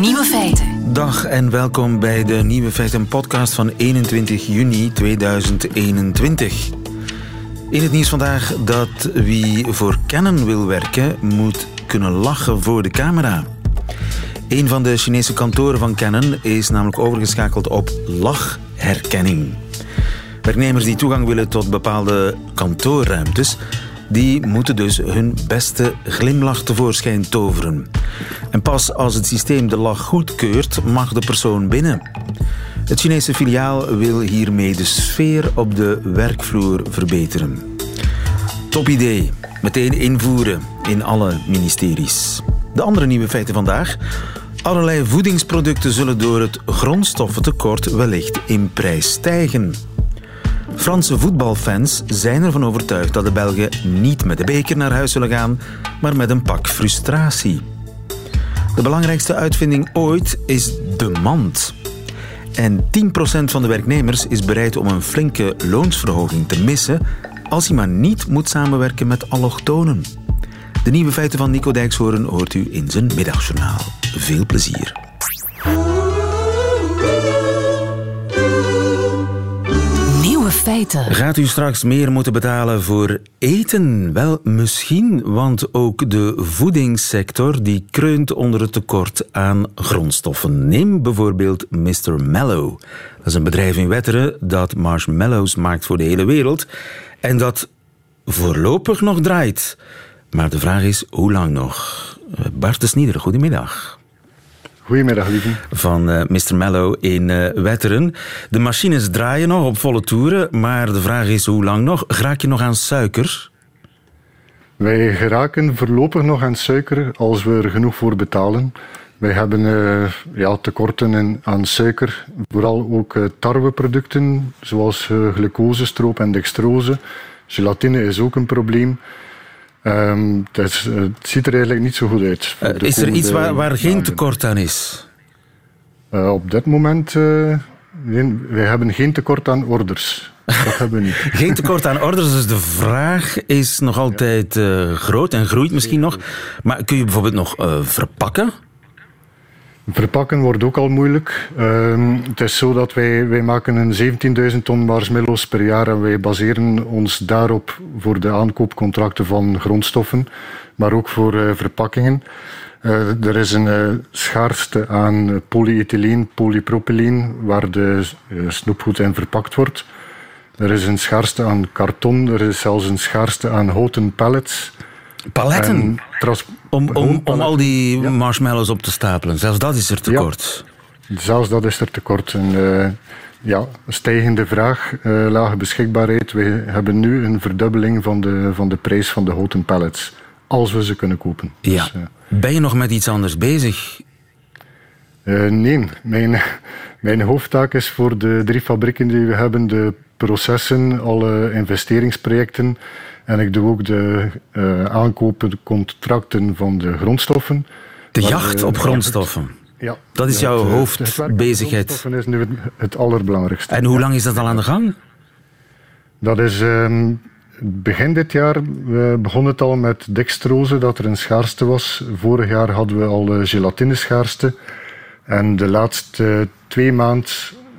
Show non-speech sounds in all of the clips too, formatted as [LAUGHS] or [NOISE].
Nieuwe feiten. Dag en welkom bij de Nieuwe Feiten podcast van 21 juni 2021. In het nieuws vandaag dat wie voor Canon wil werken moet kunnen lachen voor de camera. Een van de Chinese kantoren van Canon is namelijk overgeschakeld op lachherkenning. Werknemers die toegang willen tot bepaalde kantoorruimtes, die moeten dus hun beste glimlach tevoorschijn toveren. En pas als het systeem de lach goedkeurt, mag de persoon binnen. Het Chinese filiaal wil hiermee de sfeer op de werkvloer verbeteren. Top idee. Meteen invoeren in alle ministeries. De andere nieuwe feiten vandaag. Allerlei voedingsproducten zullen door het grondstoffentekort wellicht in prijs stijgen. Franse voetbalfans zijn ervan overtuigd dat de Belgen niet met de beker naar huis zullen gaan, maar met een pak frustratie. De belangrijkste uitvinding ooit is de mand. En 10% van de werknemers is bereid om een flinke loonsverhoging te missen als hij maar niet moet samenwerken met allochtonen. De nieuwe feiten van Nico Dijkshoorn hoort u in zijn middagjournaal. Veel plezier. Feiten. Gaat u straks meer moeten betalen voor eten? Wel, misschien, want ook de voedingssector die kreunt onder het tekort aan grondstoffen. Neem bijvoorbeeld Mr. Mellow. Dat is een bedrijf in Wetteren dat marshmallows maakt voor de hele wereld en dat voorlopig nog draait. Maar de vraag is, hoe lang nog? Bart de Snieder, goedemiddag Goedemiddag, lieve. van uh, Mr. Mellow in uh, Wetteren. De machines draaien nog op volle toeren, maar de vraag is hoe lang nog? Raak je nog aan suiker? Wij geraken voorlopig nog aan suiker als we er genoeg voor betalen. Wij hebben uh, ja, tekorten in, aan suiker, vooral ook uh, tarweproducten zoals uh, glucose, stroop en dextrose. Gelatine is ook een probleem. Um, het, is, het, ziet er eigenlijk niet zo goed uit. Uh, is er iets waar, waar geen tekort aan is? Uh, op dit moment, uh, nee, wij hebben geen tekort aan orders. Dat hebben we niet. [LAUGHS] geen tekort aan orders, dus de vraag is nog altijd groot en groeit misschien nog. Maar kun je bijvoorbeeld nog verpakken? Verpakken wordt ook al moeilijk. Uh, het is zo dat wij, wij maken een 17.000 ton marshmallows per jaar en wij baseren ons daarop voor de aankoopcontracten van grondstoffen, maar ook voor uh, verpakkingen. Uh, er is een uh, schaarste aan polyethylene, polypropyleen, waar de snoepgoed in verpakt wordt. Er is een schaarste aan karton, er is zelfs een schaarste aan houten pallets. Paletten? Om, om, om al die ja. marshmallows op te stapelen. Zelfs dat is er tekort. Ja, zelfs dat is er tekort. En, uh, ja, stijgende vraag, uh, lage beschikbaarheid. We hebben nu een verdubbeling van de, van de prijs van de houten pallets. Als we ze kunnen kopen. Ja. Dus, uh, ben je nog met iets anders bezig? nee, mijn, [LAUGHS] mijn hoofdtaak is voor de drie fabrieken die we hebben, de processen, alle investeringsprojecten en ik doe ook de uh, aankoopcontracten van de grondstoffen. De jacht op grondstoffen? Ja. Dat is jouw het, hoofdbezigheid? Dat is nu het, het, allerbelangrijkste. En hoe lang is dat al aan de gang? Dat is um, begin dit jaar. We begonnen het al met dextrose, dat er een schaarste was. Vorig jaar hadden we al uh, gelatineschaarste. En de laatste twee maanden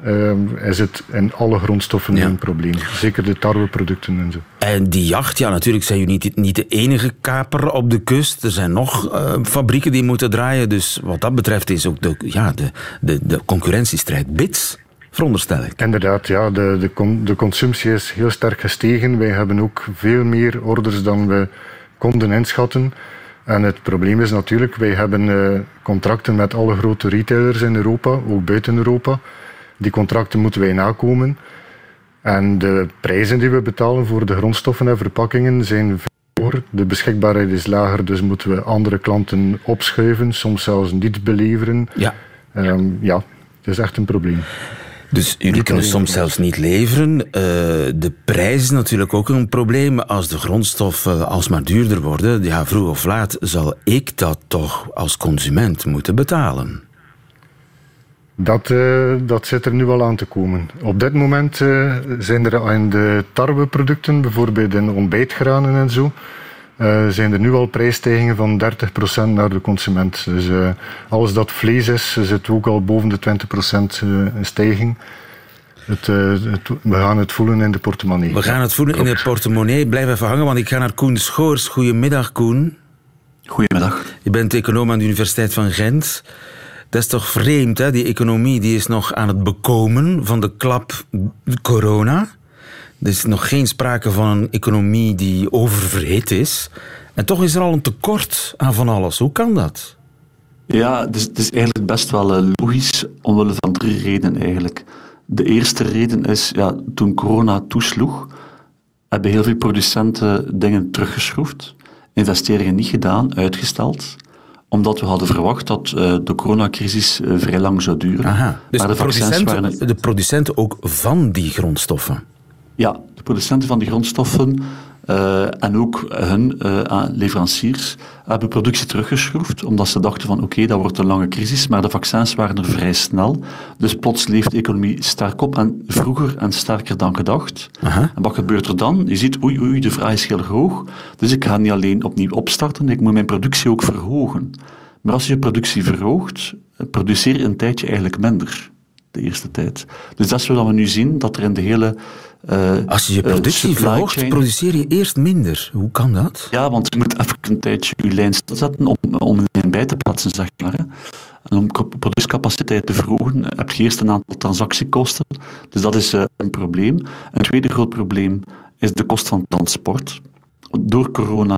uh, is het in alle grondstoffen ja. een probleem. Zeker de tarweproducten en zo. En die jacht, ja, natuurlijk zijn jullie niet, niet de enige kaper op de kust. Er zijn nog uh, fabrieken die moeten draaien. Dus wat dat betreft is ook de, ja, de, de, de concurrentiestrijd bits. Veronderstel ik. Inderdaad, ja. De, de, con, de consumptie is heel sterk gestegen. Wij hebben ook veel meer orders dan we konden inschatten. En het probleem is natuurlijk, wij hebben uh, contracten met alle grote retailers in Europa, ook buiten Europa. Die contracten moeten wij nakomen. En de prijzen die we betalen voor de grondstoffen en verpakkingen zijn voor. De beschikbaarheid is lager, dus moeten we andere klanten opschuiven, soms zelfs niet beleveren. Ja. Um, ja, het is echt een probleem. Dus jullie kunnen soms zelfs niet leveren. Uh, de prijs is natuurlijk ook een probleem. Als de grondstoffen alsmaar duurder worden, ja, vroeg of laat zal ik dat toch als consument moeten betalen. Dat, uh, dat zit er nu al aan te komen. Op dit moment uh, zijn er aan de tarweproducten, bijvoorbeeld in ontbijtgranen en zo, uh, zijn er nu al prijsstijgingen van 30% naar de consument. Dus uh, alles dat vlees is, zit ook al boven de 20% uh, stijging. Het, het, we gaan het voelen in de portemonnee. We gaan het voelen in de portemonnee. Blijf even hangen, want ik ga naar Koen Schoors. Goedemiddag, Koen. Goedemiddag. Je bent econoom aan de Universiteit van Gent. Dat is toch vreemd, hè? Die economie die is nog aan het bekomen van de klap corona. Er is nog geen sprake van een economie die oververhit is. En toch is er al een tekort aan van alles. Hoe kan dat? Ja, het is, het is eigenlijk best wel eh, logisch, omwille van drie redenen eigenlijk. De eerste reden is, ja, toen corona toesloeg, hebben heel veel producenten dingen teruggeschroefd, investeringen niet gedaan, uitgesteld omdat we hadden verwacht dat uh, de coronacrisis uh, vrij lang zou duren. Aha, dus maar de, producenten, waren... de producenten ook van die grondstoffen? Ja, de producenten van die grondstoffen en ook hun uh, leveranciers hebben productie teruggeschroefd, omdat ze dachten van oké, dat wordt een lange crisis, maar de vaccins waren er vrij snel. Dus plots leeft de economie sterk op en vroeger en sterker dan gedacht. Aha. En wat gebeurt er dan? Je ziet, oei, oei, de vraag is heel hoog, dus ik ga niet alleen opnieuw opstarten, ik moet mijn productie ook verhogen. Maar als je productie verhoogt, produceer je een tijdje eigenlijk minder de eerste tijd. Dus dat is wat we nu zien, dat er in de hele uh, Als je je productie uh, verhoogt, produceer je eerst minder. Hoe kan dat? Ja, want je moet even een tijdje je lijn stilzetten om, om een bij te plaatsen, zeg maar. Hè. En om productiecapaciteit te verhogen, heb je eerst een aantal transactiekosten. Dus dat is uh, een probleem. Een tweede groot probleem is de kost van transport. Door corona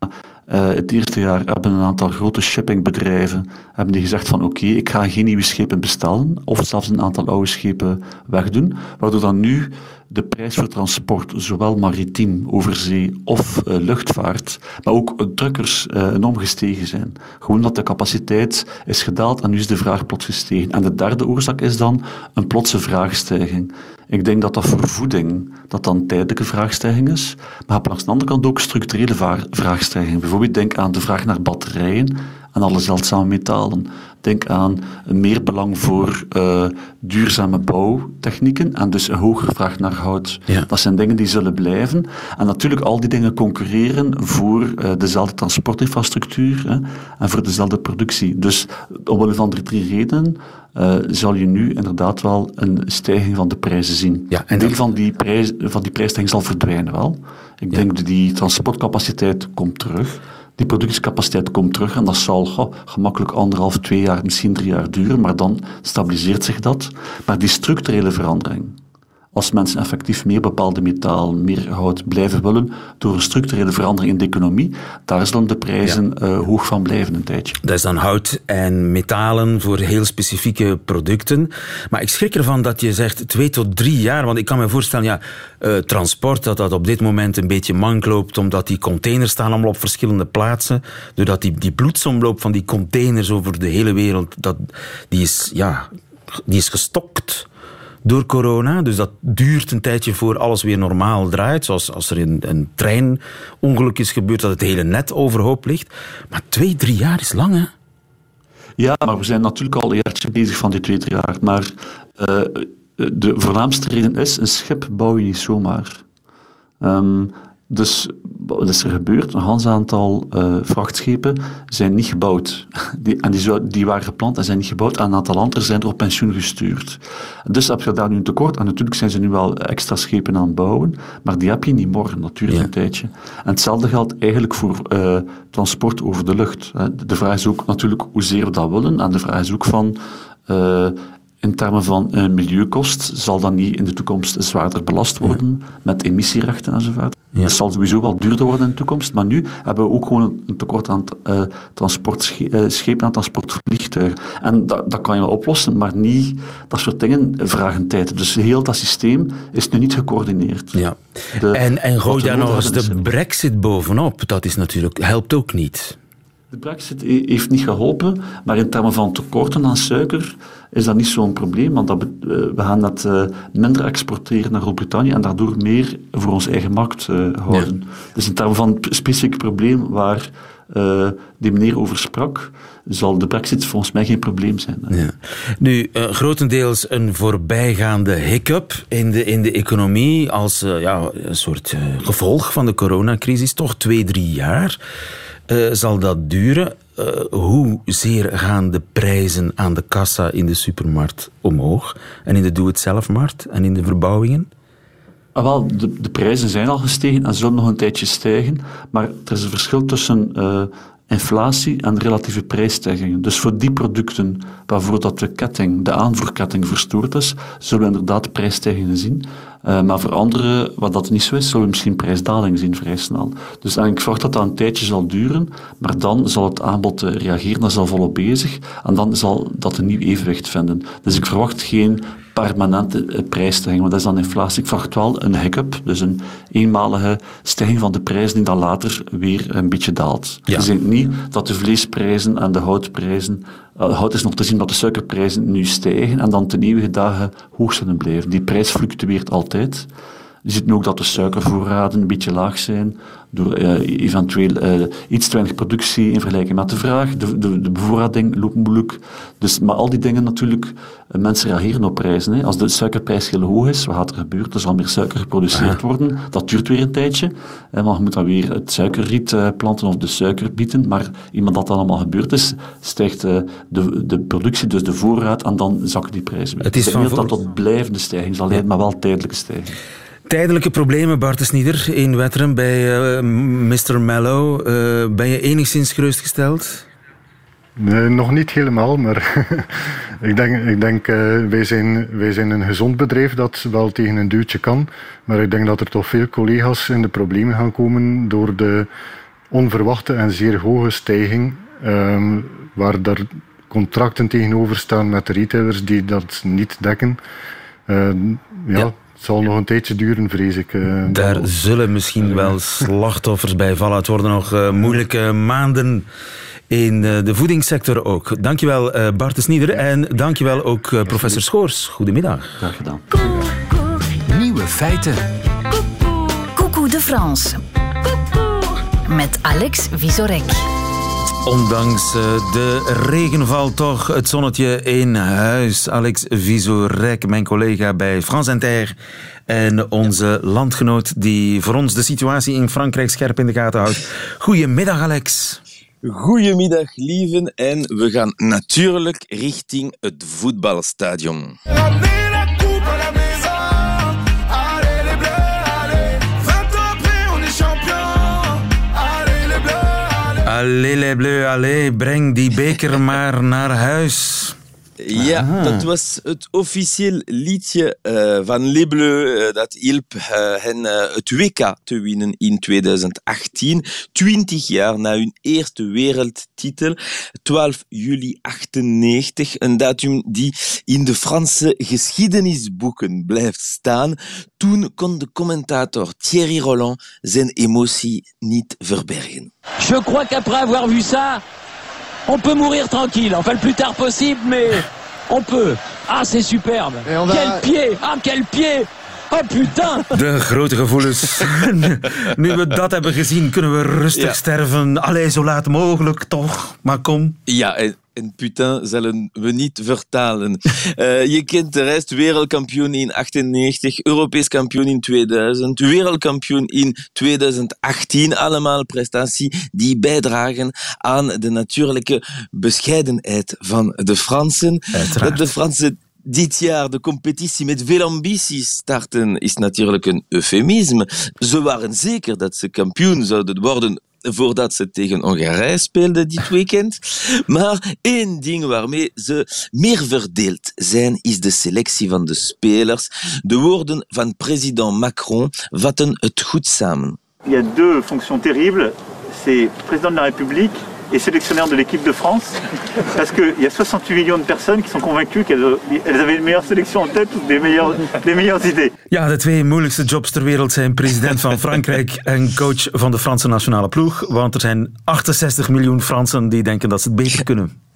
uh, het eerste jaar hebben een aantal grote shippingbedrijven hebben die gezegd van oké, ik ga geen nieuwe schepen bestellen of zelfs een aantal oude schepen wegdoen, waardoor dan nu de prijs voor transport, zowel maritiem, over zee of uh, luchtvaart, maar ook drukkers uh, enorm gestegen zijn. Gewoon dat de capaciteit is gedaald en nu is de vraag plots gestegen. En de derde oorzaak is dan een plotse vraagstijging. Ik denk dat dat voor voeding dat dan tijdelijke vraagstijging is, maar langs de andere kant ook structurele vraagstijging. Bijvoorbeeld denk aan de vraag naar batterijen en alle zeldzame metalen. Denk aan meer belang voor uh, duurzame bouwtechnieken en dus een hogere vraag naar hout. Ja. Dat zijn dingen die zullen blijven. En natuurlijk al die dingen concurreren voor uh, dezelfde transportinfrastructuur hè, en voor dezelfde productie. Dus omwille van die drie redenen uh, zal je nu inderdaad wel een stijging van de prijzen zien. Ja, en een deel van die, prijs, van die prijsstijging zal verdwijnen wel. Ik ja. denk dat die transportcapaciteit komt terug die productiecapaciteit komt terug en dat zal gemakkelijk anderhalf, twee jaar, misschien drie jaar duren, maar dan stabiliseert zich dat. Maar die structurele verandering, als mensen effectief meer bepaalde metaal, meer hout blijven willen, door een structurele verandering in de economie, daar zullen de prijzen ja. uh, hoog van blijven een tijdje. Dat is dan hout en metalen voor heel specifieke producten. Maar ik schrik ervan dat je zegt twee tot drie jaar, want ik kan me voorstellen, ja, uh, transport, dat dat op dit moment een beetje mank loopt, omdat die containers staan allemaal op verschillende plaatsen. Doordat die, die bloedsomloop van die containers over de hele wereld, dat, die, is, ja, die is gestokt door corona. Dus dat duurt een tijdje voor alles weer normaal draait. Zoals als er een, een treinongeluk is gebeurd, dat het hele net overhoop ligt. Maar twee, drie jaar is lang, hè? Ja, maar we zijn natuurlijk al een jaartje bezig van die twee, drie jaar. Maar uh, de voornaamste reden is, een schip bouw je niet zomaar. Um, dus wat is er gebeurd? Een hans aantal uh, vrachtschepen zijn niet gebouwd. [LAUGHS] Die, en die, die, waren gepland en zijn niet gebouwd. En een aantal anderen zijn er op pensioen gestuurd. Dus heb je daar nu een tekort. En natuurlijk zijn ze nu wel extra schepen aan het bouwen. Maar die heb je niet morgen, natuurlijk een tijdje. En hetzelfde geldt eigenlijk voor uh, transport over de lucht. De vraag is ook natuurlijk hoezeer we dat willen. En de vraag is ook van... Uh, in termen van uh, milieukost zal dat niet in de toekomst zwaarder belast worden met emissierechten enzovoort. Ja. Het zal sowieso wel duurder worden in de toekomst, maar nu hebben we ook gewoon een tekort aan uh, transportschepen en transportvliegtuigen. En dat, dat kan je wel oplossen, maar niet, dat soort dingen vragen tijd. Dus heel dat systeem is nu niet gecoördineerd. Ja. De, en, en gooi daar nog eens de brexit bovenop, dat is natuurlijk, helpt ook niet. De brexit heeft niet geholpen, maar in termen van tekorten aan suiker is dat niet zo'n probleem, want dat, eh, we gaan dat uh, minder exporteren naar Groot-Brittannië en daardoor meer voor onze eigen markt uh, houden. Dus in termen van een specifiek probleem waar uh, die meneer over sprak, zal de brexit volgens mij geen probleem zijn. Ja. Nu, uh, grotendeels een voorbijgaande hiccup in de, in de economie als uh, ja, een soort gevolg van de coronacrisis, toch twee, drie jaar. Zal dat duren? hoe zeer gaan de prijzen aan de kassa in de supermarkt omhoog? En in de doe-het-zelfmarkt en in de verbouwingen? Ah, wel, de, de, prijzen zijn al gestegen en zullen nog een tijdje stijgen. Maar er is een verschil tussen uh, inflatie en relatieve prijsstijgingen. Dus voor die producten waarvoor dat de ketting, de aanvoerketting verstoord is, zullen we inderdaad prijsstijgingen zien. Uh, maar voor andere, wat dat niet zo is, zullen we misschien prijsdaling zien vrij snel. Dus ik verwacht dat dat een tijdje zal duren, maar dan zal het aanbod reageren, dat is al volop bezig, en dan zal dat een nieuw evenwicht vinden. Dus ik verwacht geen permanente eh, prijsstijging, want dat is dan inflatie. Ik verwacht wel een hiccup, dus een eenmalige stijging van de prijzen die dan later weer een beetje daalt. Ja. Je ziet niet dat de vleesprijzen en de houtprijzen uh, hout is nog te zien dat de suikerprijzen nu stijgen en dan ten eeuwige dagen hoog zullen blijven. Die prijs fluctueert altijd. Je ziet ook dat de suikervoorraden een beetje laag zijn door uh, eventueel uh, iets te weinig productie in vergelijking met de vraag. De, de, de bevoorrading loopt moeilijk. Dus, maar al die dingen natuurlijk, uh, mensen reageren op prijzen. Hè. Als de suikerprijs heel hoog is, wat gaat er gebeuren? Er zal meer suiker geproduceerd worden. Dat duurt weer een tijdje. Want je moet dan weer het suikerriet planten of de suiker bieden. Maar iemand dat dat allemaal gebeurd is, stijgt de, de productie, dus de voorraad, en dan zakken die prijzen weer. Het is van dat tot blijvende stijging zal leiden, maar wel tijdelijke stijging. Tijdelijke problemen, Bart Snieder, in Wetteren bij uh, Mr. Mellow. Uh, ben je enigszins gerustgesteld? Nee, nog niet helemaal, maar [LAUGHS] ik denk, ik denk uh, wij, zijn, wij zijn een gezond bedrijf dat wel tegen een duwtje kan. Maar ik denk dat er toch veel collega's in de problemen gaan komen door de onverwachte en zeer hoge stijging. Um, waar daar contracten tegenover staan met de retailers die dat niet dekken. Uh, ja. ja. Het zal nog een tijdje duren, vrees ik. Uh, Daar zullen misschien wel slachtoffers bij vallen. Het worden nog uh, moeilijke maanden in de voedingssector ook. Dankjewel uh, Bart de Snieder en dankjewel ook professor Schoors. Goedemiddag. Graag gedaan. Nieuwe feiten. Coucou de France. Met Alex Visorek. Ondanks eh, de regenval toch het zonnetje in huis. Alex Visorek, mijn collega bij France Inter. En onze landgenoot die voor ons de situatie in Frankrijk scherp in de gaten houdt. Goedemiddag, Alex. Goedemiddag, lieven. En we gaan natuurlijk richting het voetbalstadion. Allez les bleus, allez, breng die beker [LAUGHS] maar naar huis. Ja, dat was het officieel liedje uh, van Les Bleus. Uh, dat hielp uh, hen het WK te winnen in 2018. Twintig jaar na hun eerste wereldtitel. 12 juli 98. Een datum die in de Franse geschiedenisboeken blijft staan. Toen kon de commentator Thierry Roland zijn emotie niet verbergen. Je crois qu'après avoir vu ça, on peut mourir tranquille. Enfin, le plus tard possible, mais on peut. Ah, c'est superbe. Va... Quel pied Ah, quel pied Oh putain! De grote gevoelens. [LAUGHS] nu we dat hebben gezien, kunnen we rustig ja. sterven. Allee, zo laat mogelijk toch. Maar kom. Ja, en, putain zullen we niet vertalen. uh, [LAUGHS] je kent de rest. Wereldkampioen in 98, Europees kampioen in 2000, wereldkampioen in 2018. Allemaal prestatie die bijdragen aan de natuurlijke bescheidenheid van de Fransen. Uiteraard. De Fransen dit jaar de competitie met veel ambitie starten, is natuurlijk een eufemisme. Ze waren zeker dat ze kampioen zouden worden voordat ze tegen Hongarije speelden dit weekend. Maar één ding waarmee ze meer verdeeld zijn, is de selectie van de spelers. De woorden van president Macron vatten het goed samen. Il y a deux fonctions terribles. C'est président de la République et sélectionneur de l'équipe de France. Parce qu'il y a 68 millions de personnes qui sont convaincues qu'elles avaient une meilleure sélection en tête ou des meilleures, des meilleures idées. Ja, de twee moeilijkste jobs ter wereld zijn president van Frankrijk [LAUGHS] en coach van de Franse nationale ploeg. Want er zijn 68 miljoen Fransen die denken dat ze het beter kunnen.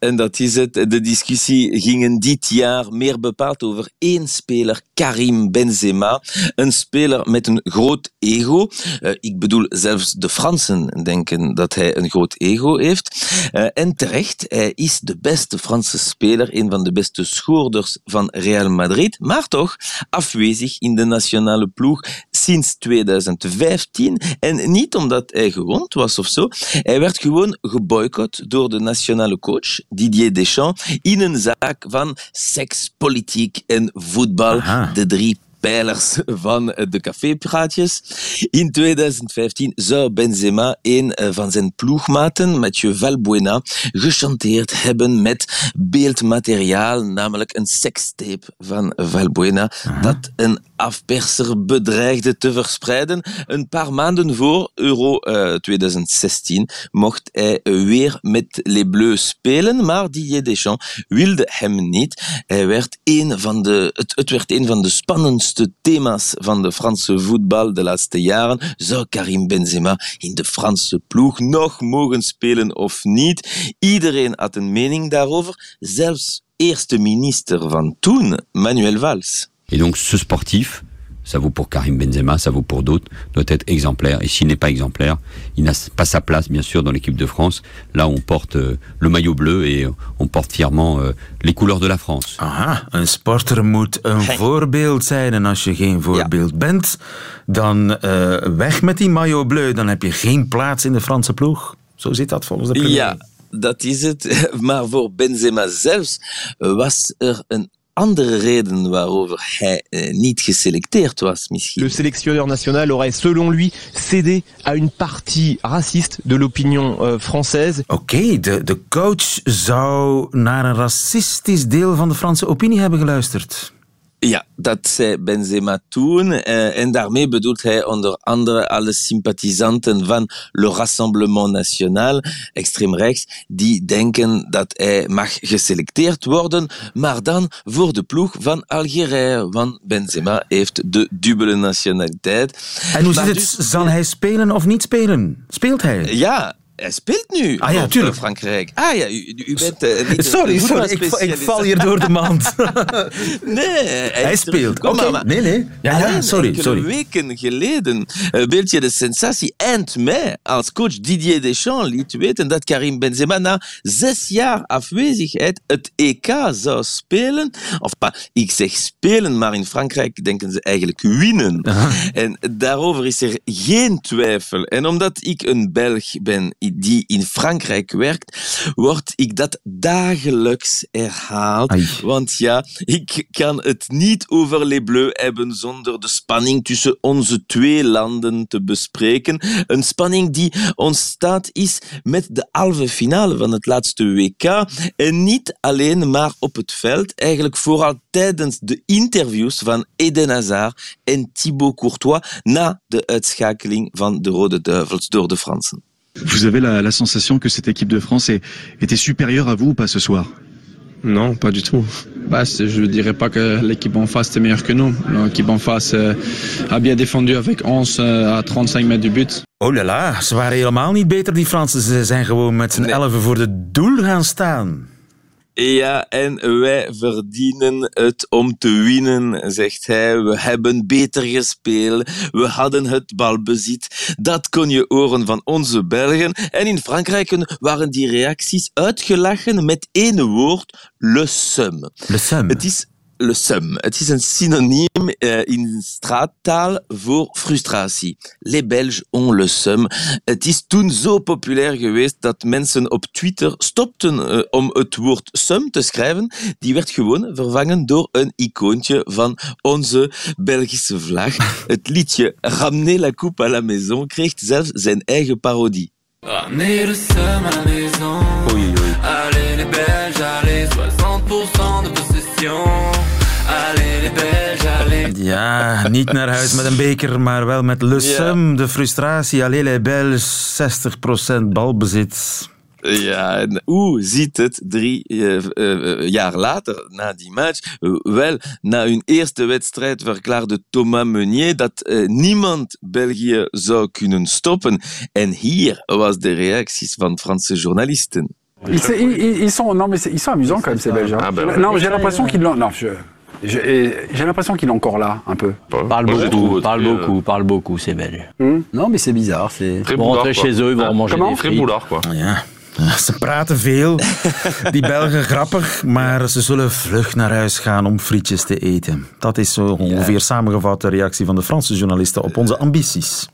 En dat is het. De discussie ging dit jaar meer bepaald over één speler, Karim Benzema. Een speler met een groot ego. Uh, ik bedoel, zelfs de Fransen denken dat hij een groot ego heeft. Uh, en terecht, hij is de beste Franse speler, een van de beste schoorders van Real Madrid, maar toch afwezig in de nationale ploeg sinds 2015. En niet omdat hij gewond was of zo. Hij werd gewoon geboycott door de nationale coach Didier Deschamps in een zaak van seks, politiek en voetbal. Aha. De drie pijlers van de cafépraatjes. In 2015 zou Benzema een eh, van zijn ploegmaten, Mathieu Valbuena, gechanteerd hebben met beeldmateriaal, namelijk een sekstape van Valbuena, dat een afperser bedreigde te verspreiden. Een paar maanden voor Euro 2016 eh, mocht hij weer met Les Bleus spelen, maar Didier Deschamps wilde hem niet. Hij werd een van de, het, het werd een van de spannendste thema's van de Franse voetbal de laatste jaren. Zou Karim Benzema in de Franse ploeg nog mogen spelen of niet? Iedereen had een mening daarover, zelfs eerste minister van toen, Manuel Valls. Et donc ce sportif, ça vaut pour Karim Benzema, ça vaut pour d'autres, doit être exemplaire. Et s'il n'est pas exemplaire, il n'a pas sa place, bien sûr, dans l'équipe de France. Là, on porte euh, le maillot bleu et euh, on porte fièrement euh, les couleurs de la France. Aha, een sporter moet een voorbeeld zijn. En als je geen voorbeeld bent, dan uh, weg met die maillot bleu. Dan heb je geen plaats in de Franse ploeg? Zo zit dat volgens de premier. Ja, dat is het. [LAUGHS] Maar voor Benzema zelfs was er een andere reden waarover hij eh, niet geselecteerd was misschien. Le sélectionneur national aurait selon lui cédé à une partie raciste de l'opinion euh, française. Oké, okay, de, de coach zou naar een racistisch deel van de Franse opinie hebben geluisterd. Ja, dat zei Benzema toen. Uh, en daarmee bedoelt hij onder andere alle sympathisanten van Le Rassemblement National, extreem rechts, die denken dat hij mag geselecteerd worden, maar dan voor de ploeg van Algerije, want Benzema heeft de dubbele nationaliteit. En hoe zit het? Dus, Zal hij spelen of niet spelen? Speelt hij? Ja, hij speelt nu ah, ja, tuurlijk. Frankrijk. Ah ja, u, u bent uh, niet Sorry, sorry ik, ik, val hier door de mand. [LAUGHS] nee, hij, hij speelt. Oké, okay. nee, nee. Ja, ja, sorry, sorry. weken geleden uh, beeld je de sensatie eind mei als coach Didier Deschamps liet weten dat Karim Benzema na zes jaar afwezigheid het EK zou spelen. Of ik zeg spelen, maar in Frankrijk denken ze eigenlijk winnen. Aha. En daarover is er geen twijfel. En omdat ik een Belg ben die in Frankrijk werkt, word ik dat dagelijks herhaald. Want ja, ik kan het niet over Les Bleus hebben zonder de spanning tussen onze twee landen te bespreken. Een spanning die ontstaat is met de halve finale van het laatste WK. En niet alleen maar op het veld, eigenlijk vooral tijdens de interviews van Eden Hazard en Thibaut Courtois na de uitschakeling van de Rode Duivels door de Fransen. Vous avez la, la, sensation que cette équipe de France est, était supérieure à vous ou pas ce soir? Non, pas du tout. Bah, je ne dirais pas que l'équipe en face était meilleure que nous. L'équipe en face euh, a bien défendu avec 11 euh, à 35 mètres du but. Oh là là, ze waren helemaal niet beter die Fransen. Ze zijn gewoon met z'n nee. elfen voor de doel gaan staan. Ja, en wij verdienen het om te winnen, zegt hij. We hebben beter gespeeld. We hadden het balbezit. Dat kon je horen van onze Belgen. En in Frankrijk waren die reacties uitgelachen met één woord: le seum. Le seum. Het is le seum. Het is een synoniem uh, in straattaal voor frustratie. Les Belges ont le seum. Het is toen zo populair geweest dat mensen op Twitter stopten uh, om het woord seum te schrijven. Die werd gewoon vervangen door een icoontje van onze Belgische vlag. Het liedje Ramener la coupe à la maison kreeg zelfs zijn eigen parodie. Ramener le seum à la maison. Oei, oei. Allez les Belges, allez, 60% de possession. Ja, niet naar huis met een beker, maar wel met le ja. de frustratie. Allee, les Belges, 60% balbezit. Ja, en hoe ziet het drie uh, uh, jaar later, na die match? wel, na hun eerste wedstrijd verklaarde Thomas Meunier dat uh, niemand België zou kunnen stoppen. En hier was de reacties van Franse journalisten. Ils, sont, non, mais ils sont amusants quand même, ces Belges. Hein. Ah, ben non, j'ai l'impression qu'ils l'ont. Non, j'ai l'impression qu'il est encore là, un peu. Parle beaucoup, parle beaucoup, parle beaucoup, ces Belges. Hmm non, mais c'est bizarre. Ils vont rentrer chez eux, ils vont manger des frites. boulard, quoi. Ja. Ze praten veel, die Belgen grappig, maar ze zullen vlug naar huis gaan om frietjes te eten. Dat is zo ongeveer samengevat de reactie van de Franse journalisten op onze ambities.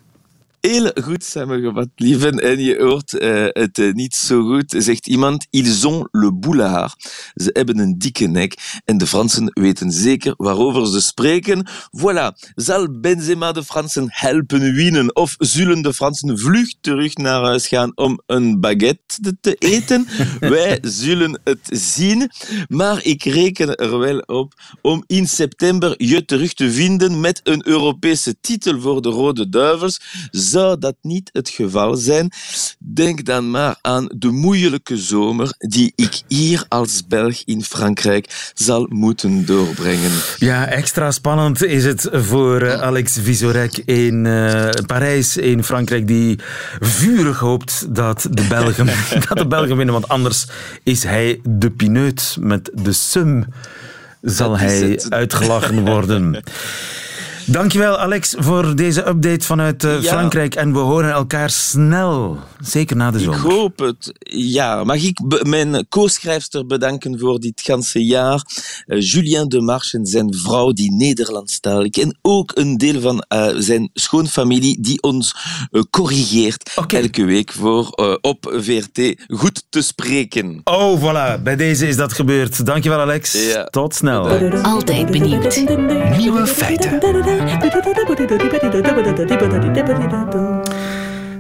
Heel goed samengevat, lieven. En je hoort uh, het uh, niet zo goed, zegt iemand. Ils ont le boulard. Ze hebben een dikke nek. En de Fransen weten zeker waarover ze spreken. Voilà. Zal Benzema de Fransen helpen winnen? Of zullen de Fransen vlug terug naar huis gaan om een baguette te eten? [LAUGHS] Wij zullen het zien. Maar ik reken er wel op om in september je terug te vinden met een Europese titel voor de Rode Duivels. Zou dat niet het geval zijn, denk dan maar aan de moeilijke zomer die ik hier als Belg in Frankrijk zal moeten doorbrengen. Ja, extra spannend is het voor eh, Alex Visorek in uh, Parijs, in Frankrijk, die vurig hoopt dat de Belgen, [LAUGHS] [LAUGHS] dat de Belgen winnen, want anders is hij de pineut met de sum zal hij uitgelachen worden. [LAUGHS] Dankjewel Alex voor deze update vanuit ja. Frankrijk. En we horen elkaar snel, zeker na de zomer. Ik hoop het. Ja, mag ik mijn co-schrijfster bedanken voor dit ganse jaar. Uh, Julien de Marche en zijn vrouw die Nederlandstalig. En ook een deel van uh, zijn schoonfamilie die ons corrigeert okay. elke week voor op VRT goed te spreken. Oh, voilà. Bij deze is dat gebeurd. Dankjewel Alex. Ja. Tot snel. Altijd benieuwd. Nieuwe feiten.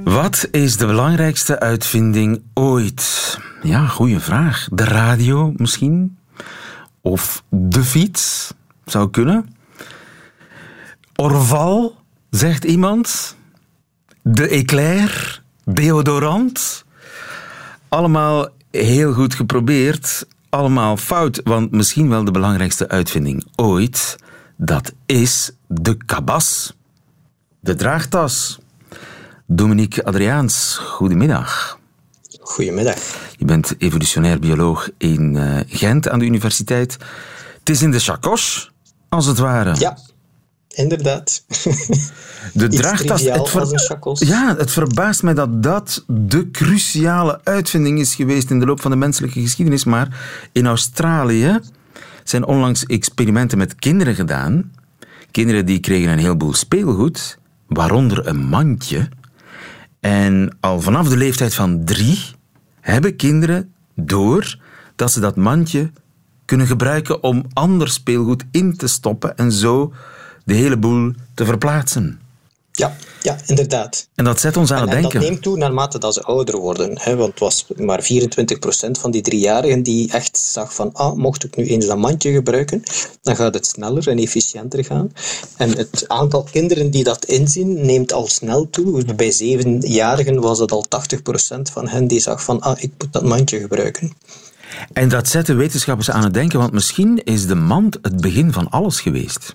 Wat is de belangrijkste uitvinding ooit? Ja, goede vraag. De radio misschien? Of de fiets? Zou kunnen. Orval, zegt iemand. De eclair, deodorant. Allemaal heel goed geprobeerd. Allemaal fout, want misschien wel de belangrijkste uitvinding ooit dat is de kabas, de draagtas. Dominique Adriaans, goedemiddag. Goedemiddag. Je bent evolutionair bioloog in uh, Gent aan de universiteit. Het is in de chakos, als het ware. Ja, inderdaad. De draagtas. Het ver... Ja, het verbaast mij dat dat de cruciale uitvinding is geweest in de loop van de menselijke geschiedenis. Maar in Australië zijn onlangs experimenten met kinderen gedaan. Kinderen die kregen een heleboel speelgoed, waaronder een mandje. En al vanaf de leeftijd van drie hebben kinderen door dat ze dat mandje kunnen gebruiken om ander speelgoed in te stoppen en zo de hele boel te verplaatsen. Ja, ja, inderdaad. En dat zet ons aan het denken. En dat neemt toe naarmate dat ze ouder worden. Hè, want het was maar 24% van die driejarigen die echt zag van ah, mocht ik nu eens dat mandje gebruiken, dan gaat het sneller en efficiënter gaan. En het aantal kinderen die dat inzien neemt al snel toe. Bij zevenjarigen was het al 80% van hen die zag van ah, ik moet dat mandje gebruiken. En dat zet de wetenschappers aan het denken, want misschien is de mand het begin van alles geweest.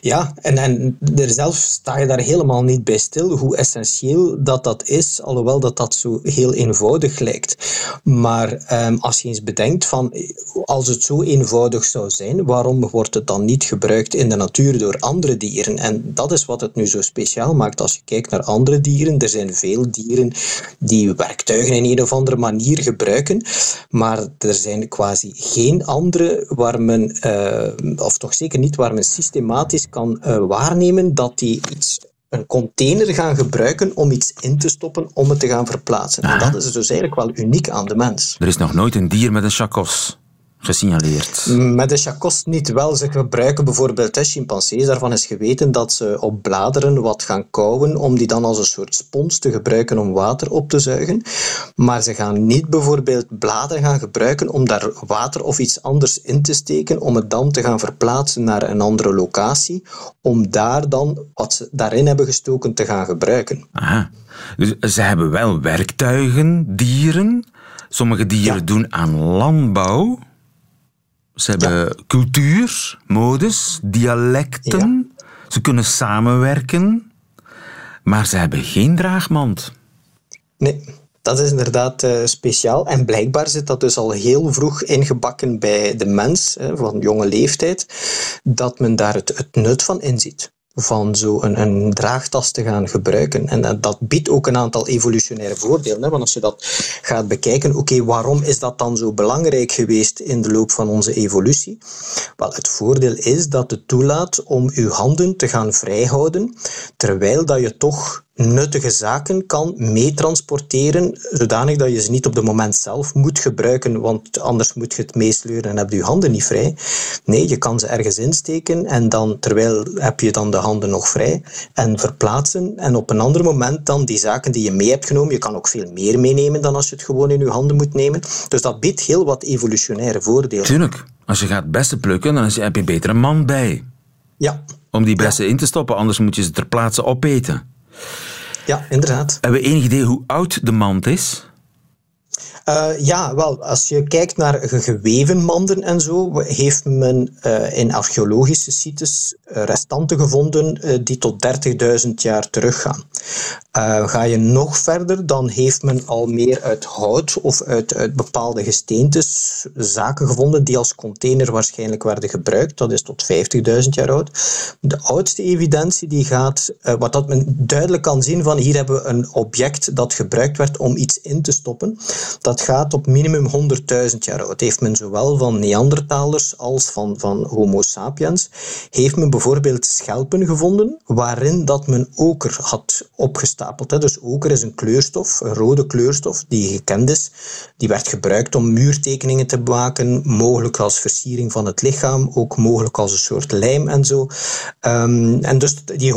Ja, en, en er zelf sta je daar helemaal niet bij stil hoe essentieel dat dat is, alhoewel dat dat zo heel eenvoudig lijkt. Maar um, als je eens bedenkt van, als het zo eenvoudig zou zijn, waarom wordt het dan niet gebruikt in de natuur door andere dieren? En dat is wat het nu zo speciaal maakt. Als je kijkt naar andere dieren, er zijn veel dieren die werktuigen in een of andere manier gebruiken, maar er zijn quasi geen andere waar men, uh, of toch zeker niet waar men systematisch kan uh, waarnemen dat die iets een container gaan gebruiken om iets in te stoppen om het te gaan verplaatsen. En dat is dus eigenlijk wel uniek aan de mens. Er is nog nooit een dier met een chakos gesignaleerd. Met de chakos niet wel. Ze gebruiken bijvoorbeeld chimpansees. Daarvan is geweten dat ze op bladeren wat gaan kauwen om die dan als een soort spons te gebruiken om water op te zuigen. Maar ze gaan niet bijvoorbeeld bladeren gaan gebruiken om daar water of iets anders in te steken, om het dan te gaan verplaatsen naar een andere locatie, om daar dan wat ze daarin hebben gestoken te gaan gebruiken. Aha. Dus ze hebben wel werktuigen, dieren. Sommige dieren doen aan landbouw. Ze hebben cultuur, modes, dialecten. Ze kunnen samenwerken. Maar ze hebben geen draagmand. Nee, dat is inderdaad uh, speciaal. En blijkbaar zit dat dus al heel vroeg ingebakken bij de mens, hè, van jonge leeftijd, dat men daar het, het nut van inziet van zo een, een, draagtas te gaan gebruiken. En dat, biedt ook een aantal evolutionaire voordelen. Hè? Want als je dat gaat bekijken, oké, waarom is dat dan zo belangrijk geweest in de loop van onze evolutie? Wel, het voordeel is dat het toelaat om je handen te gaan vrijhouden, terwijl dat je toch nuttige zaken kan meetransporteren, zodanig dat je ze niet op het moment zelf moet gebruiken, want anders moet je het meesleuren en heb je je handen niet vrij. Nee, je kan ze ergens insteken en dan, terwijl heb je dan de handen nog vrij en verplaatsen en op een ander moment dan die zaken die je mee hebt genomen, je kan ook veel meer meenemen dan als je het gewoon in je handen moet nemen. Dus dat biedt heel wat evolutionaire voordelen. Tuurlijk. Als je gaat bessen plukken, dan heb je beter een man bij. Ja. Om die bessen in te stoppen, anders moet je ze ter plaatse opeten. Ja, inderdaad. Hebben we enig idee hoe oud de mand is? Uh, ja, wel, als je kijkt naar geweven manden en zo, heeft men uh, in archeologische sites uh, restanten gevonden die tot 30.000 jaar teruggaan. ga je nog verder, dan heeft men al meer uit hout of uit, uit bepaalde gesteentes zaken gevonden die als container waarschijnlijk werden gebruikt. Dat is tot 50.000 jaar oud. De oudste evidentie die gaat, wat dat men duidelijk kan zien van hier hebben we een object dat gebruikt werd om in te stoppen. Dat gaat op minimum 100.000 jaar oud. Heeft men zowel van Neandertalers als van, van Homo sapiens, heeft men bijvoorbeeld schelpen gevonden waarin dat men oker had opgestapeld. Dus oker is een kleurstof, een rode kleurstof die gekend is. Die werd gebruikt om muurtekeningen te maken, mogelijk als versiering van het lichaam, ook mogelijk als een soort lijm en zo. Um, en dus die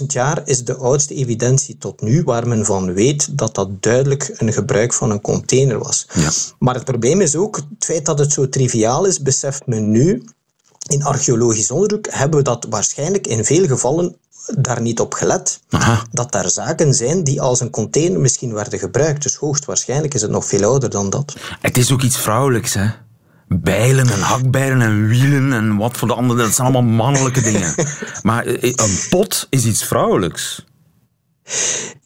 100.000 jaar is de oudste evidentie tot nu waar men van weet dat dat duidelijk een gebruik van een container was. Ja. Maar het probleem is ook, het feit dat het zo triviaal is, beseft men nu. In archeologisch onderzoek hebben we dat waarschijnlijk in veel gevallen daar niet op gelet. Dat daar zaken zijn die als een container misschien werden gebruikt. Dus hoogstwaarschijnlijk is het nog veel ouder dan dat. Het is ook iets vrouwelijks, hè? Bijlen en hakbijlen en wielen en wat voor de andere, dat zijn allemaal mannelijke dingen. [LAUGHS] maar eh, een pot is iets vrouwelijks.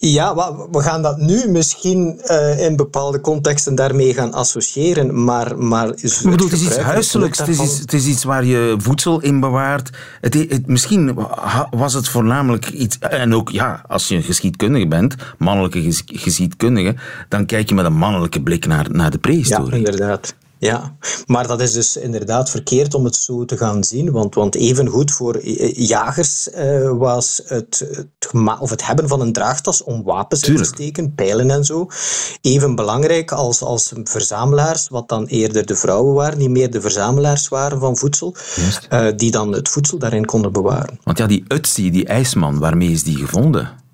Ja, we gaan dat nu misschien uh, in bepaalde contexten daarmee gaan associëren, maar... maar is het, bedoel, het is iets huiselijks, het is iets, het is iets waar je voedsel in bewaart. Het, het, misschien was het voornamelijk iets... En ook, ja, als je geschiedkundige bent, mannelijke geschiedkundige, dan kijk je met een mannelijke blik naar, naar de prehistorie. Ja, inderdaad. Ja, maar dat is dus inderdaad verkeerd om het zo te gaan zien. Want, want evengoed voor jagers uh, was het, het, of het hebben van een draagtas om wapens in te steken, pijlen en zo, even belangrijk als, als verzamelaars, wat dan eerder de vrouwen waren, die meer de verzamelaars waren van voedsel, uh, die dan het voedsel daarin konden bewaren. Want ja, die Utsi, die ijsman, waarmee is die gevonden?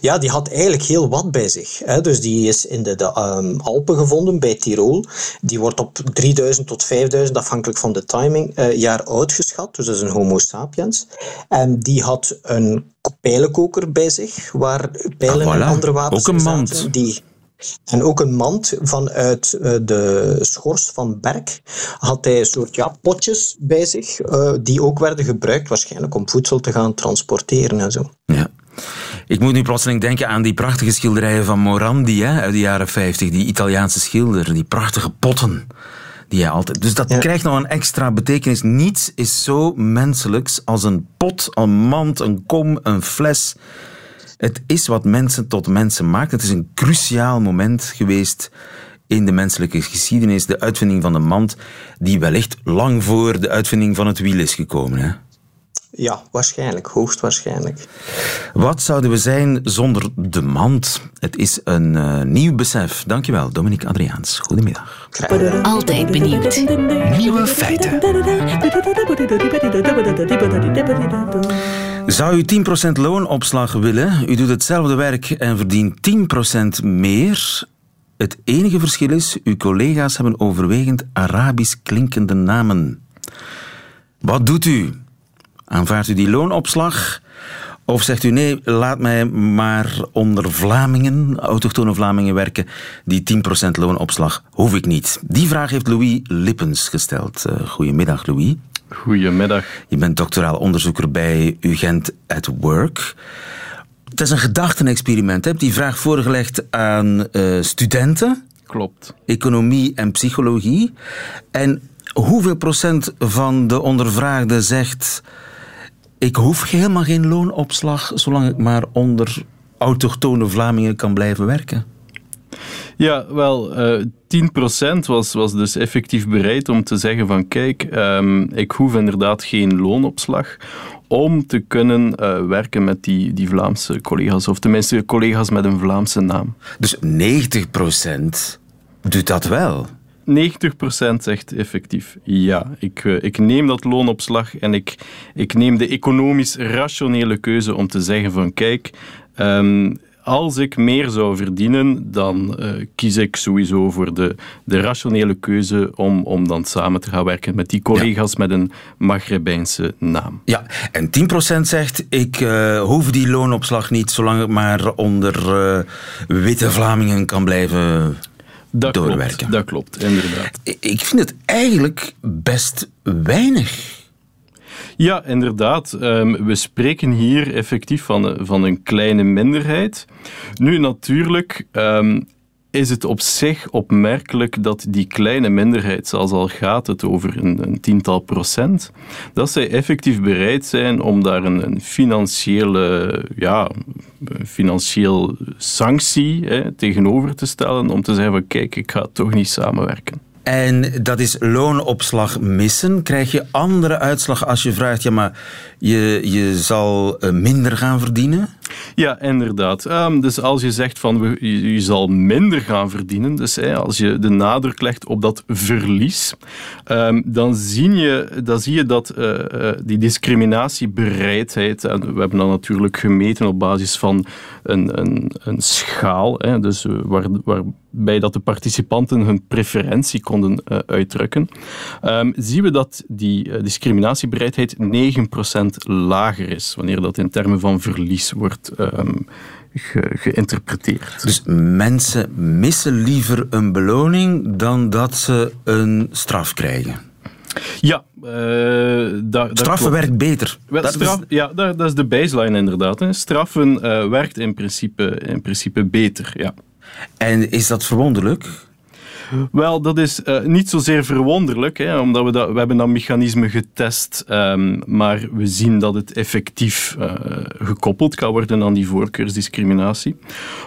Ja, die had eigenlijk heel wat bij zich. Hè. Dus die is in de, de um, Alpen gevonden, bij Tirol. Die wordt op 3000 tot 5000, afhankelijk van de timing, uh, jaar oud geschat. Dus dat is een Homo sapiens. En die had een pijlenkoker bij zich, waar pijlen ah, voilà. en andere wapens Ook een mand. Die, en ook een mand vanuit uh, de schors van Berk had hij een soort ja, potjes bij zich, uh, die ook werden gebruikt waarschijnlijk om voedsel te gaan transporteren en zo. Ja. Ik moet nu plotseling denken aan die prachtige schilderijen van Morandi hè, uit de jaren 50. Die Italiaanse schilder, die prachtige potten. Die hij altijd... Dus dat krijgt nog een extra betekenis. Niets is zo menselijks als een pot, een mand, een kom, een fles. Het is wat mensen tot mensen maakt. Het is een cruciaal moment geweest in de menselijke geschiedenis. De uitvinding van de mand, die wellicht lang voor de uitvinding van het wiel is gekomen. Hè? Ja, waarschijnlijk, hoogstwaarschijnlijk. Wat zouden we zijn zonder de mand? Het is een uh, nieuw besef. Dankjewel, Dominique Adriaans. Goedemiddag. Altijd benieuwd. Nieuwe feiten. Zou u 10% loonopslag willen? U doet hetzelfde werk en verdient 10% meer. Het enige verschil is, uw collega's hebben overwegend Arabisch klinkende namen. Wat doet u? Aanvaardt u die loonopslag? Of zegt u nee, laat mij maar onder Vlamingen, autochtone Vlamingen werken, die 10% loonopslag hoef ik niet. Die vraag heeft Louis Lippens gesteld. Uh, goedemiddag Louis. Goedemiddag. Je bent doctoraal onderzoeker bij UGent at Work. het is een gedachtenexperiment. Heb die vraag voorgelegd aan uh, studenten. Klopt. Economie en psychologie. En hoeveel procent van de ondervraagden zegt... Ik hoef helemaal geen loonopslag, zolang ik maar onder autochtone Vlamingen kan blijven werken. Ja, wel, uh, eh, 10% was, was dus effectief bereid om te zeggen van kijk, um, ik hoef inderdaad geen loonopslag om te kunnen uh, werken met die, die Vlaamse collega's, of tenminste collega's met een Vlaamse naam. Dus 90% doet dat wel? 90% zegt effectief ja. Ik, uh, ik neem dat loonopslag en ik, ik neem de economisch rationele keuze om te zeggen van kijk, um, als ik meer zou verdienen, dan uh, kies ik sowieso voor de, de rationele keuze om, om dan samen te gaan werken met die collega's met een Maghrebijnse naam. Ja, en 10% zegt ik uh, hoef die loonopslag niet zolang ik maar onder uh, witte Vlamingen kan blijven dat doorwerken. Klopt, dat klopt, inderdaad. Ik vind het eigenlijk best weinig. Ja, inderdaad. Um, we spreken hier effectief van, van een kleine minderheid. Nu, natuurlijk. Um, is het op zich opmerkelijk dat die kleine minderheid, zoals al gaat het over een, een, tiental procent, dat zij effectief bereid zijn om daar een, een financiële, ja, financieel sanctie hè, tegenover te stellen, om te zeggen van kijk, ik ga toch niet samenwerken. En dat is loonopslag missen. Krijg je andere uitslag als je vraagt, ja, maar je, je zal eh, minder gaan verdienen? Ja, inderdaad. Um, dus als je zegt van je, je zal minder gaan verdienen, dus als je de nadruk legt op dat verlies, um, dan, zie je, dan zie je dat uh, uh, die discriminatiebereidheid, en we hebben dat natuurlijk gemeten op basis van een, een, een schaal, hè, dus waar, waarbij dat de participanten hun preferentie konden uitdrukken, um, zien we dat die discriminatiebereidheid 9% lager is, wanneer dat in termen van verlies wordt um, ge geïnterpreteerd. Dus mensen missen liever een beloning dan dat ze een straf krijgen? Ja, uh, dat, Straffen werkt beter. Wel, dat straf, is... Ja, dat, dat, is de baseline inderdaad. Hè. Straffen uh, werkt in principe, in principe beter, ja. En is dat verwonderlijk? Wel, dat is uh, niet zozeer verwonderlijk, hè, omdat we, dat, we hebben dat mechanisme getest, um, maar we zien dat het effectief uh, gekoppeld kan worden aan die voorkeursdiscriminatie.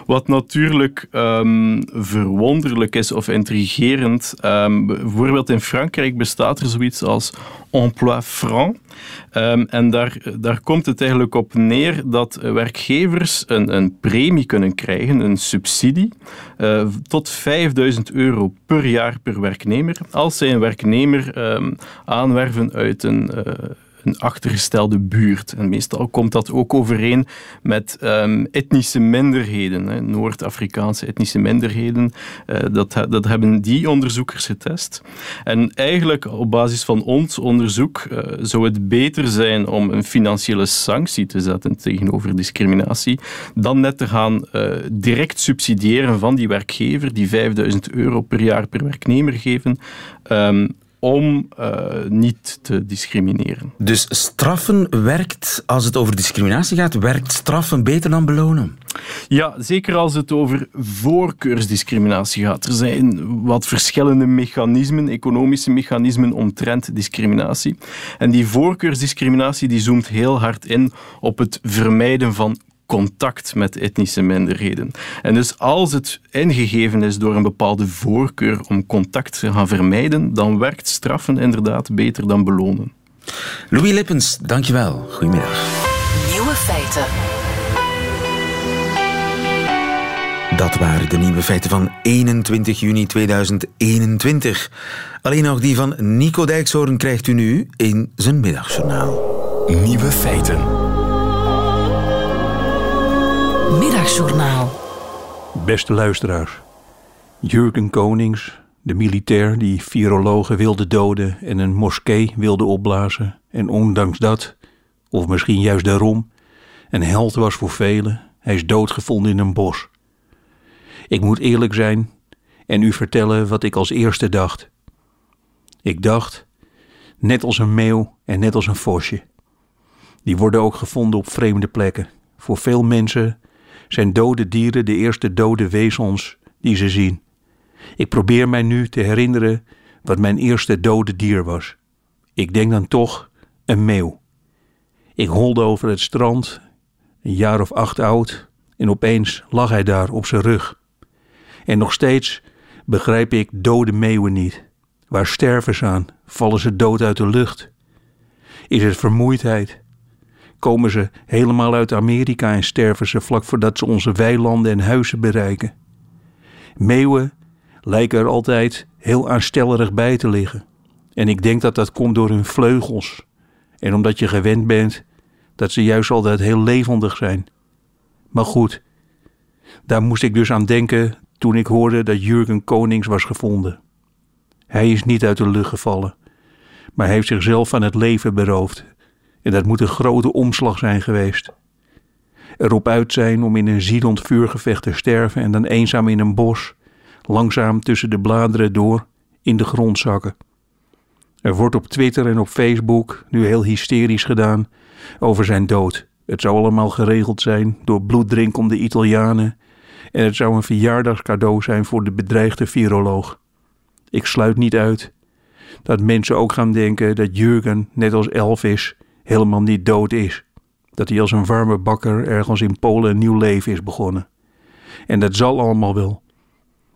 Wat natuurlijk um, verwonderlijk is of intrigerend, um, bijvoorbeeld in Frankrijk bestaat er zoiets als emploi franc. Um, en daar, daar komt het eigenlijk op neer dat werkgevers een, een premie kunnen krijgen, een subsidie, uh, tot 5000 euro per jaar per werknemer, als zij een werknemer um, aanwerven uit een, uh, een achtergestelde buurt. En meestal komt dat ook overeen met um, etnische minderheden, Noord-Afrikaanse etnische minderheden. Uh, dat, dat hebben die onderzoekers getest. En eigenlijk op basis van ons onderzoek uh, zou het beter zijn om een financiële sanctie te zetten tegenover discriminatie, dan net te gaan uh, direct subsidiëren van die werkgever die 5000 euro per jaar per werknemer geven. Um, om uh, niet te discrimineren. Dus straffen werkt, als het over discriminatie gaat, werkt straffen beter dan belonen? Ja, zeker als het over voorkeursdiscriminatie gaat. Er zijn wat verschillende mechanismen, economische mechanismen omtrent discriminatie. En die voorkeursdiscriminatie die zoomt heel hard in op het vermijden van contact met etnische minderheden. En dus als het ingegeven is door een bepaalde voorkeur om contact te gaan vermijden, dan werkt straffen inderdaad beter dan belonen. Louis Lippens, dankjewel. Goedemiddag. Nieuwe feiten. Dat waren de nieuwe feiten van 21 juni 2021. Alleen nog die van Nico Dijkshoorn krijgt u nu in zijn middagjournaal. Nieuwe feiten. Middagjournaal. Beste luisteraars. Jurgen Konings, de militair die virologen wilde doden en een moskee wilde opblazen en ondanks dat, of misschien juist daarom, een held was voor velen, hij is doodgevonden in een bos. Ik moet eerlijk zijn en u vertellen wat ik als eerste dacht. Ik dacht, net als een meeuw en net als een vosje. Die worden ook gevonden op vreemde plekken Voor veel mensen zijn dode dieren de eerste dode wezens die ze zien. Ik probeer mij nu te herinneren wat mijn eerste dode dier was. Ik denk dan toch een meeuw. Ik holde over het strand, een jaar of acht oud, en opeens lag hij daar op zijn rug. En nog steeds begrijp ik dode meeuwen niet. Waar sterven ze aan? Vallen ze dood uit de lucht? Is het vermoeidheid? Komen ze helemaal uit Amerika en sterven ze vlak voordat ze onze weilanden en huizen bereiken? Meeuwen lijken er altijd heel aanstellerig bij te liggen. En ik denk dat dat komt door hun vleugels. En omdat je gewend bent dat ze juist altijd heel levendig zijn. Maar goed, daar moest ik dus aan denken toen ik hoorde dat Jurgen Konings was gevonden. Hij is niet uit de lucht gevallen, maar heeft zichzelf aan het leven beroofd. En dat moet een grote omslag zijn geweest. Erop uit zijn om in een ziedend vuurgevecht te sterven en dan eenzaam in een bos, langzaam tussen de bladeren door, in de grond zakken. Er wordt op Twitter en op Facebook nu heel hysterisch gedaan over zijn dood. Het zou allemaal geregeld zijn door bloeddrinkende Italianen en het zou een verjaardagscadeau zijn voor de bedreigde viroloog. Ik sluit niet uit dat mensen ook gaan denken dat Jurgen, net als Elvis, helemaal niet dood is. Dat hij als een warme bakker ergens in Polen een nieuw leven is begonnen. En dat zal allemaal wel.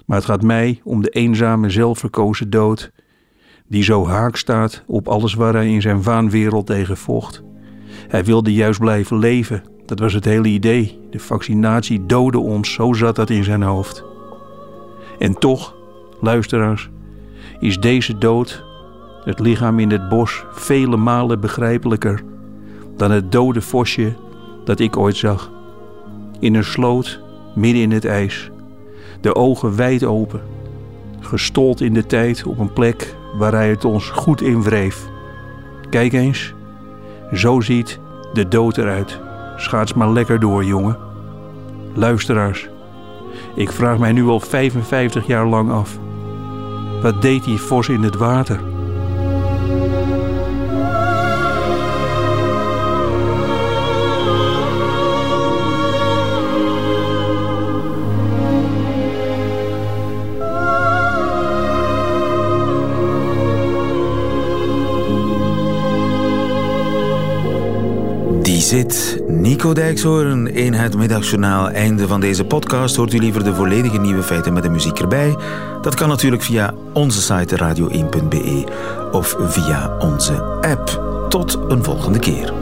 Maar het gaat mij om de eenzame, zelfverkozen dood, die zo haak staat op alles waar hij in zijn vaanwereld tegen vocht. Hij wilde juist blijven leven. Dat was het hele idee. De vaccinatie doodde ons, zo zat dat in zijn hoofd. En toch, luisteraars, is deze dood, het lichaam in het bos, vele malen begrijpelijker dan het dode vosje dat ik ooit zag. In een sloot, midden in het ijs, de ogen wijd open, gestold in de tijd op een plek waar hij het ons goed inwreef. Kijk eens, zo ziet de dood eruit. Schaats maar lekker door, jongen. Luisteraars, ik vraag mij nu al 55 jaar lang af. Wat deed die vos in het water? Zit Nico Dijkshoorn in het middagjournaal. Einde van deze podcast. Hoort u liever de volledige nieuwe feiten met de muziek erbij? Dat kan natuurlijk via onze site radio1.be of via onze app. Tot een volgende keer.